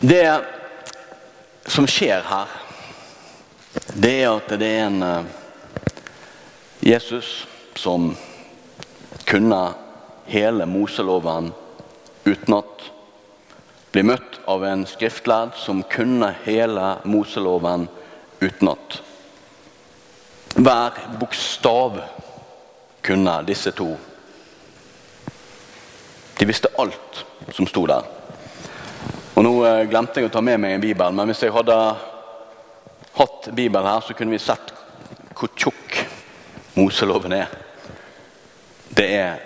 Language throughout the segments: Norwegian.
Det som skjer her, det er at det er en eh, Jesus som kunne hele Moseloven utenat. Blir møtt av en skriftlærd som kunne hele Moseloven utenat. Hver bokstav kunne disse to. De visste alt som sto der. Og Nå eh, glemte jeg å ta med meg en bibel, men hvis jeg hadde hatt bibel her, så kunne vi sett hvor tjukk Moseloven er. Det er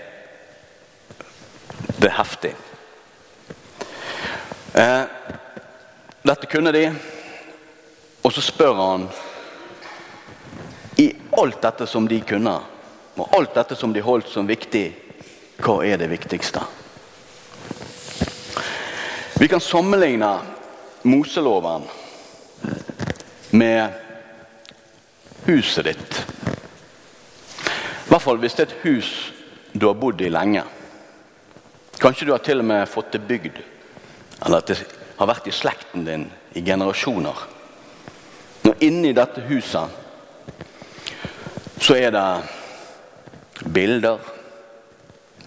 Det er heftig. Eh, dette kunne de, og så spør han I alt dette som de kunne, og alt dette som de holdt som viktig, hva er det viktigste? Vi kan sammenligne Moseloven med huset ditt. I hvert fall hvis det er et hus du har bodd i lenge. Kanskje du har til og med fått det bygd, eller at det har vært i slekten din i generasjoner. Og inni dette huset så er det bilder,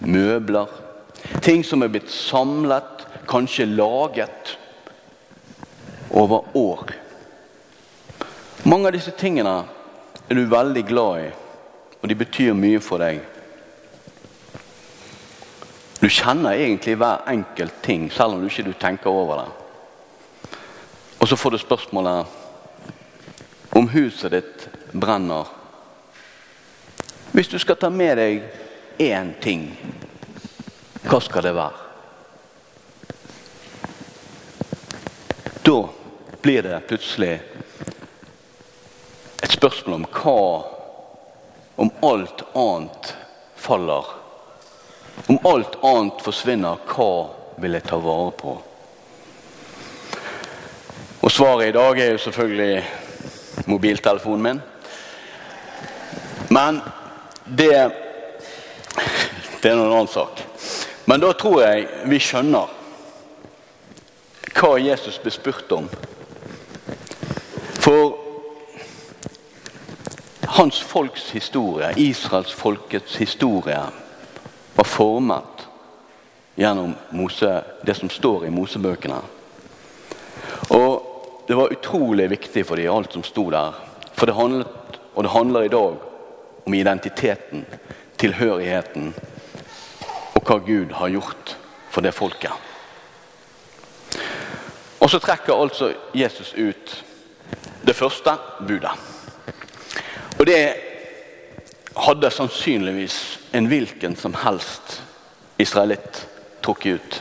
møbler, ting som er blitt samlet kanskje laget over år. Mange av disse tingene er du veldig glad i, og de betyr mye for deg. Du kjenner egentlig hver enkelt ting, selv om du ikke tenker over det. Og så får du spørsmålet om huset ditt brenner. Hvis du skal ta med deg én ting, hva skal det være? Da blir det plutselig et spørsmål om hva Om alt annet faller. Om alt annet forsvinner, hva vil jeg ta vare på? Og svaret i dag er jo selvfølgelig mobiltelefonen min. Men det Det er noen annen sak. Men da tror jeg vi skjønner hva Jesus ble spurt om. For hans folks historie, Israels folkets historie, var formet gjennom Mose, det som står i Mosebøkene. Og det var utrolig viktig for dem, alt som sto der. For det handlet, og det handler i dag om identiteten, tilhørigheten og hva Gud har gjort for det folket. Og så trekker altså Jesus ut det første budet. Og det hadde sannsynligvis en hvilken som helst israelitt trukket ut.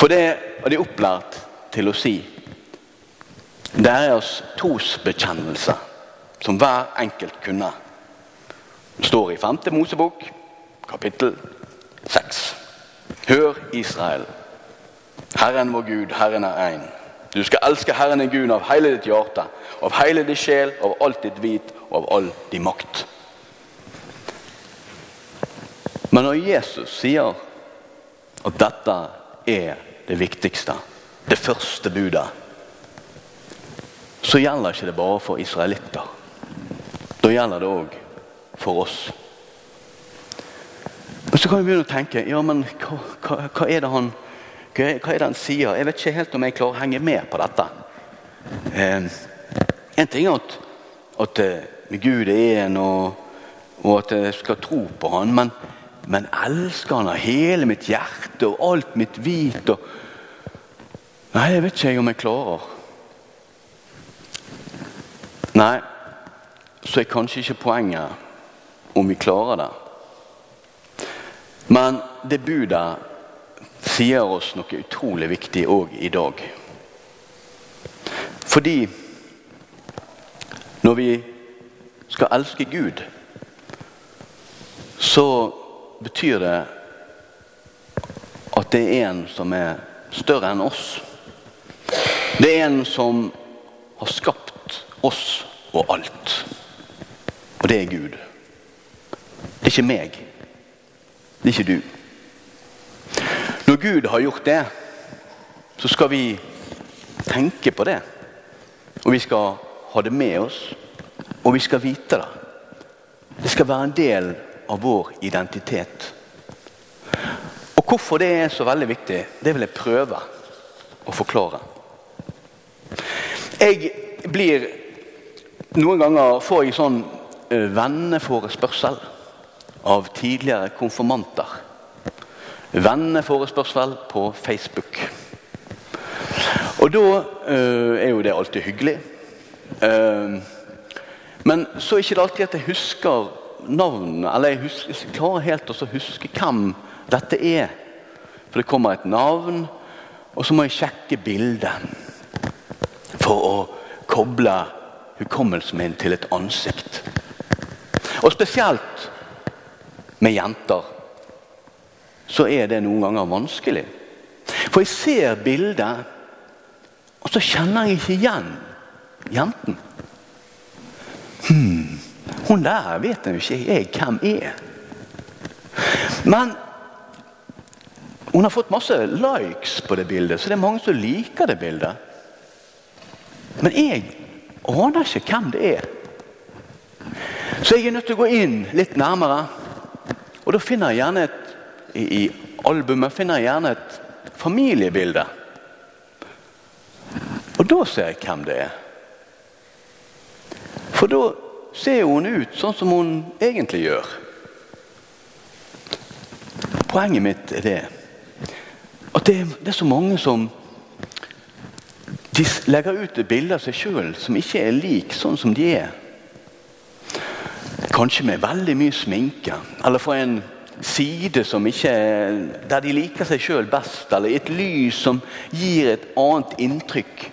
For det var de opplært til å si. Det er oss trosbekjennelse, som hver enkelt kunne. Det står i 5. Mosebok, kapittel 6. Hør Israel. Herren vår Gud, Herren er én. Du skal elske Herren din Gud av hele ditt hjerte, av hele din sjel, av alt ditt vit og av all din makt. Men når Jesus sier at dette er det viktigste, det første budet, så gjelder ikke det bare for israelitter. Da gjelder det òg for oss. Og Så kan vi begynne å tenke ja, men hva, hva, hva er det han hva er det han sier? Jeg vet ikke helt om jeg klarer å henge med på dette. Eh, en ting er at, at uh, Gud er en, og, og, at jeg skal tro på han, men, men elsker han av hele mitt hjerte og alt mitt hvit? Og... Nei, jeg vet ikke om jeg klarer. Nei, så er kanskje ikke poenget om vi klarer det. Men det budet sier oss noe utrolig viktig òg i dag. Fordi når vi skal elske Gud, så betyr det at det er en som er større enn oss. Det er en som har skapt oss og alt. Og det er Gud. Det er ikke meg. Det er ikke du. Gud har gjort det, så skal vi tenke på det. Og vi skal ha det med oss, og vi skal vite det. Det skal være en del av vår identitet. Og Hvorfor det er så veldig viktig, det vil jeg prøve å forklare. Jeg blir Noen ganger får jeg sånn eh, venneforespørsel av tidligere konfirmanter. Venneforespørsel på Facebook. Og da øh, er jo det alltid hyggelig. Uh, men så er det ikke alltid at jeg husker navnene, eller jeg, husker, jeg klarer helt å huske hvem dette er. For det kommer et navn, og så må jeg sjekke bildet. For å koble hukommelsen min til et ansikt. Og spesielt med jenter så er det noen ganger vanskelig. For jeg ser bildet, og så kjenner jeg ikke igjen jenten. Hmm, hun der vet jo ikke jeg hvem er. Men hun har fått masse likes på det bildet, så det er mange som liker det bildet. Men jeg aner ikke hvem det er. Så jeg er nødt til å gå inn litt nærmere. Og da finner jeg gjerne et i, albumet finner jeg gjerne et familiebilde. Og da ser jeg hvem det er. For da ser hun ut sånn som hun egentlig gjør. Poenget mitt er det at det, det er så mange som de legger ut et bilde av seg sjøl som ikke er lik sånn som de er. Kanskje med veldig mye sminke. Eller for en side som ikke, der de liker seg sjøl best, eller et lys som gir et annet inntrykk.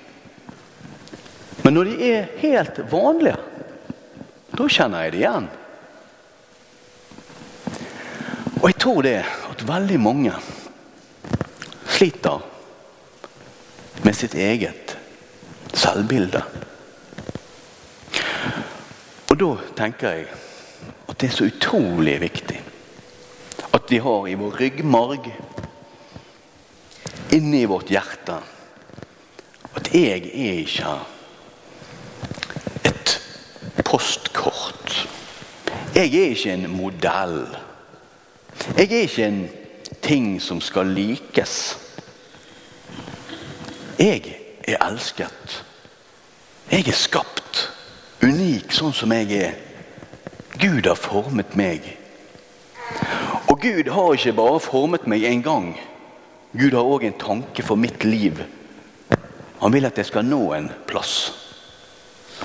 Men når de er helt vanlige, da kjenner jeg det igjen. Og jeg tror det at veldig mange sliter med sitt eget selvbilde. Og da tenker jeg at det er så utrolig viktig vi har i vår ryggmarg, inni vårt hjerte, at jeg er ikke et postkort. Jeg er ikke en modell. Jeg er ikke en ting som skal likes. Jeg er elsket. Jeg er skapt unik sånn som jeg er. Gud har formet meg. Gud har ikke bare formet meg én gang. Gud har òg en tanke for mitt liv. Han vil at jeg skal nå en plass.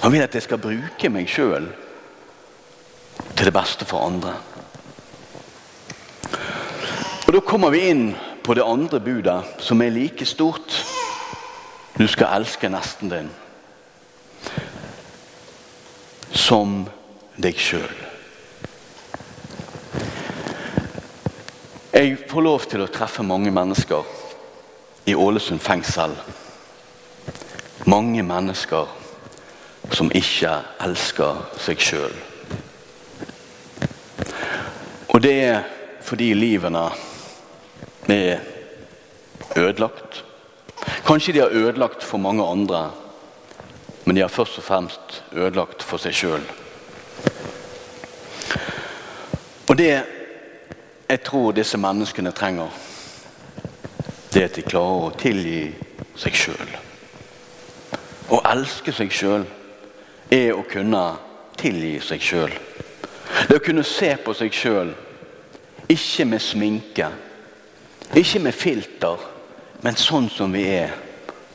Han vil at jeg skal bruke meg sjøl til det beste for andre. Og Da kommer vi inn på det andre budet, som er like stort. Du skal elske nesten din som deg sjøl. Jeg får lov til å treffe mange mennesker i Ålesund fengsel. Mange mennesker som ikke elsker seg sjøl. Og det er fordi livene er ødelagt. Kanskje de har ødelagt for mange andre, men de har først og fremst ødelagt for seg sjøl. Og det jeg tror disse menneskene trenger, det at de klarer å tilgi seg sjøl. Å elske seg sjøl er å kunne tilgi seg sjøl. Det å kunne se på seg sjøl, ikke med sminke, ikke med filter, men sånn som vi er.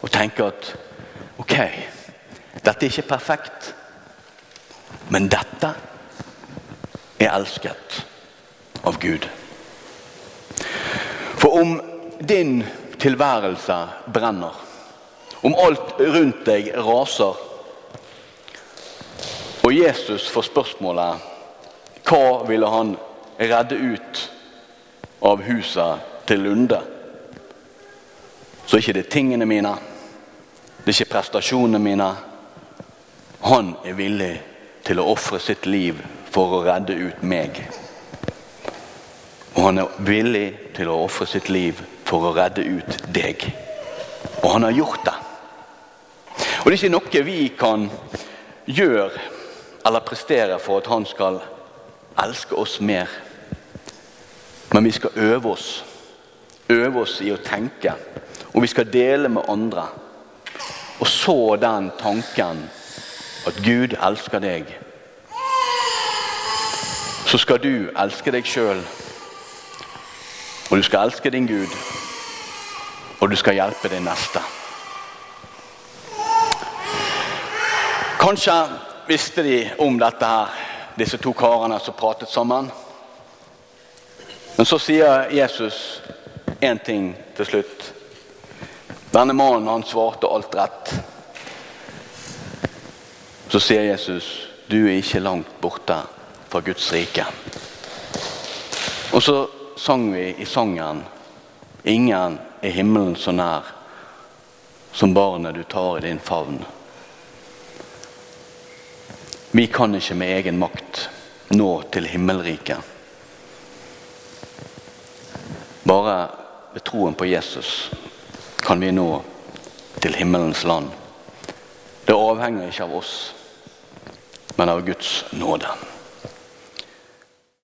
Og tenke at ok, dette er ikke perfekt, men dette er elsket av Gud. Om din tilværelse brenner, om alt rundt deg raser, og Jesus får spørsmålet hva ville han redde ut av huset til Lunde? Så er ikke det tingene mine, det er ikke prestasjonene mine. Han er villig til å ofre sitt liv for å redde ut meg. Og han er villig til å ofre sitt liv for å redde ut deg. Og han har gjort det. Og det er ikke noe vi kan gjøre eller prestere for at han skal elske oss mer. Men vi skal øve oss. Øve oss i å tenke. Og vi skal dele med andre. Og så den tanken at Gud elsker deg. Så skal du elske deg sjøl. Og du skal elske din Gud. Og du skal hjelpe din neste. Kanskje visste de om dette her, disse to karene som pratet sammen. Men så sier Jesus én ting til slutt. Denne mannen han svarte alt rett. Så sier Jesus, du er ikke langt borte fra Guds rike. Og så sang vi i sangen Ingen er himmelen så nær som barnet du tar i din favn. Vi kan ikke med egen makt nå til himmelriket. Bare ved troen på Jesus kan vi nå til himmelens land. Det avhenger ikke av oss, men av Guds nåde.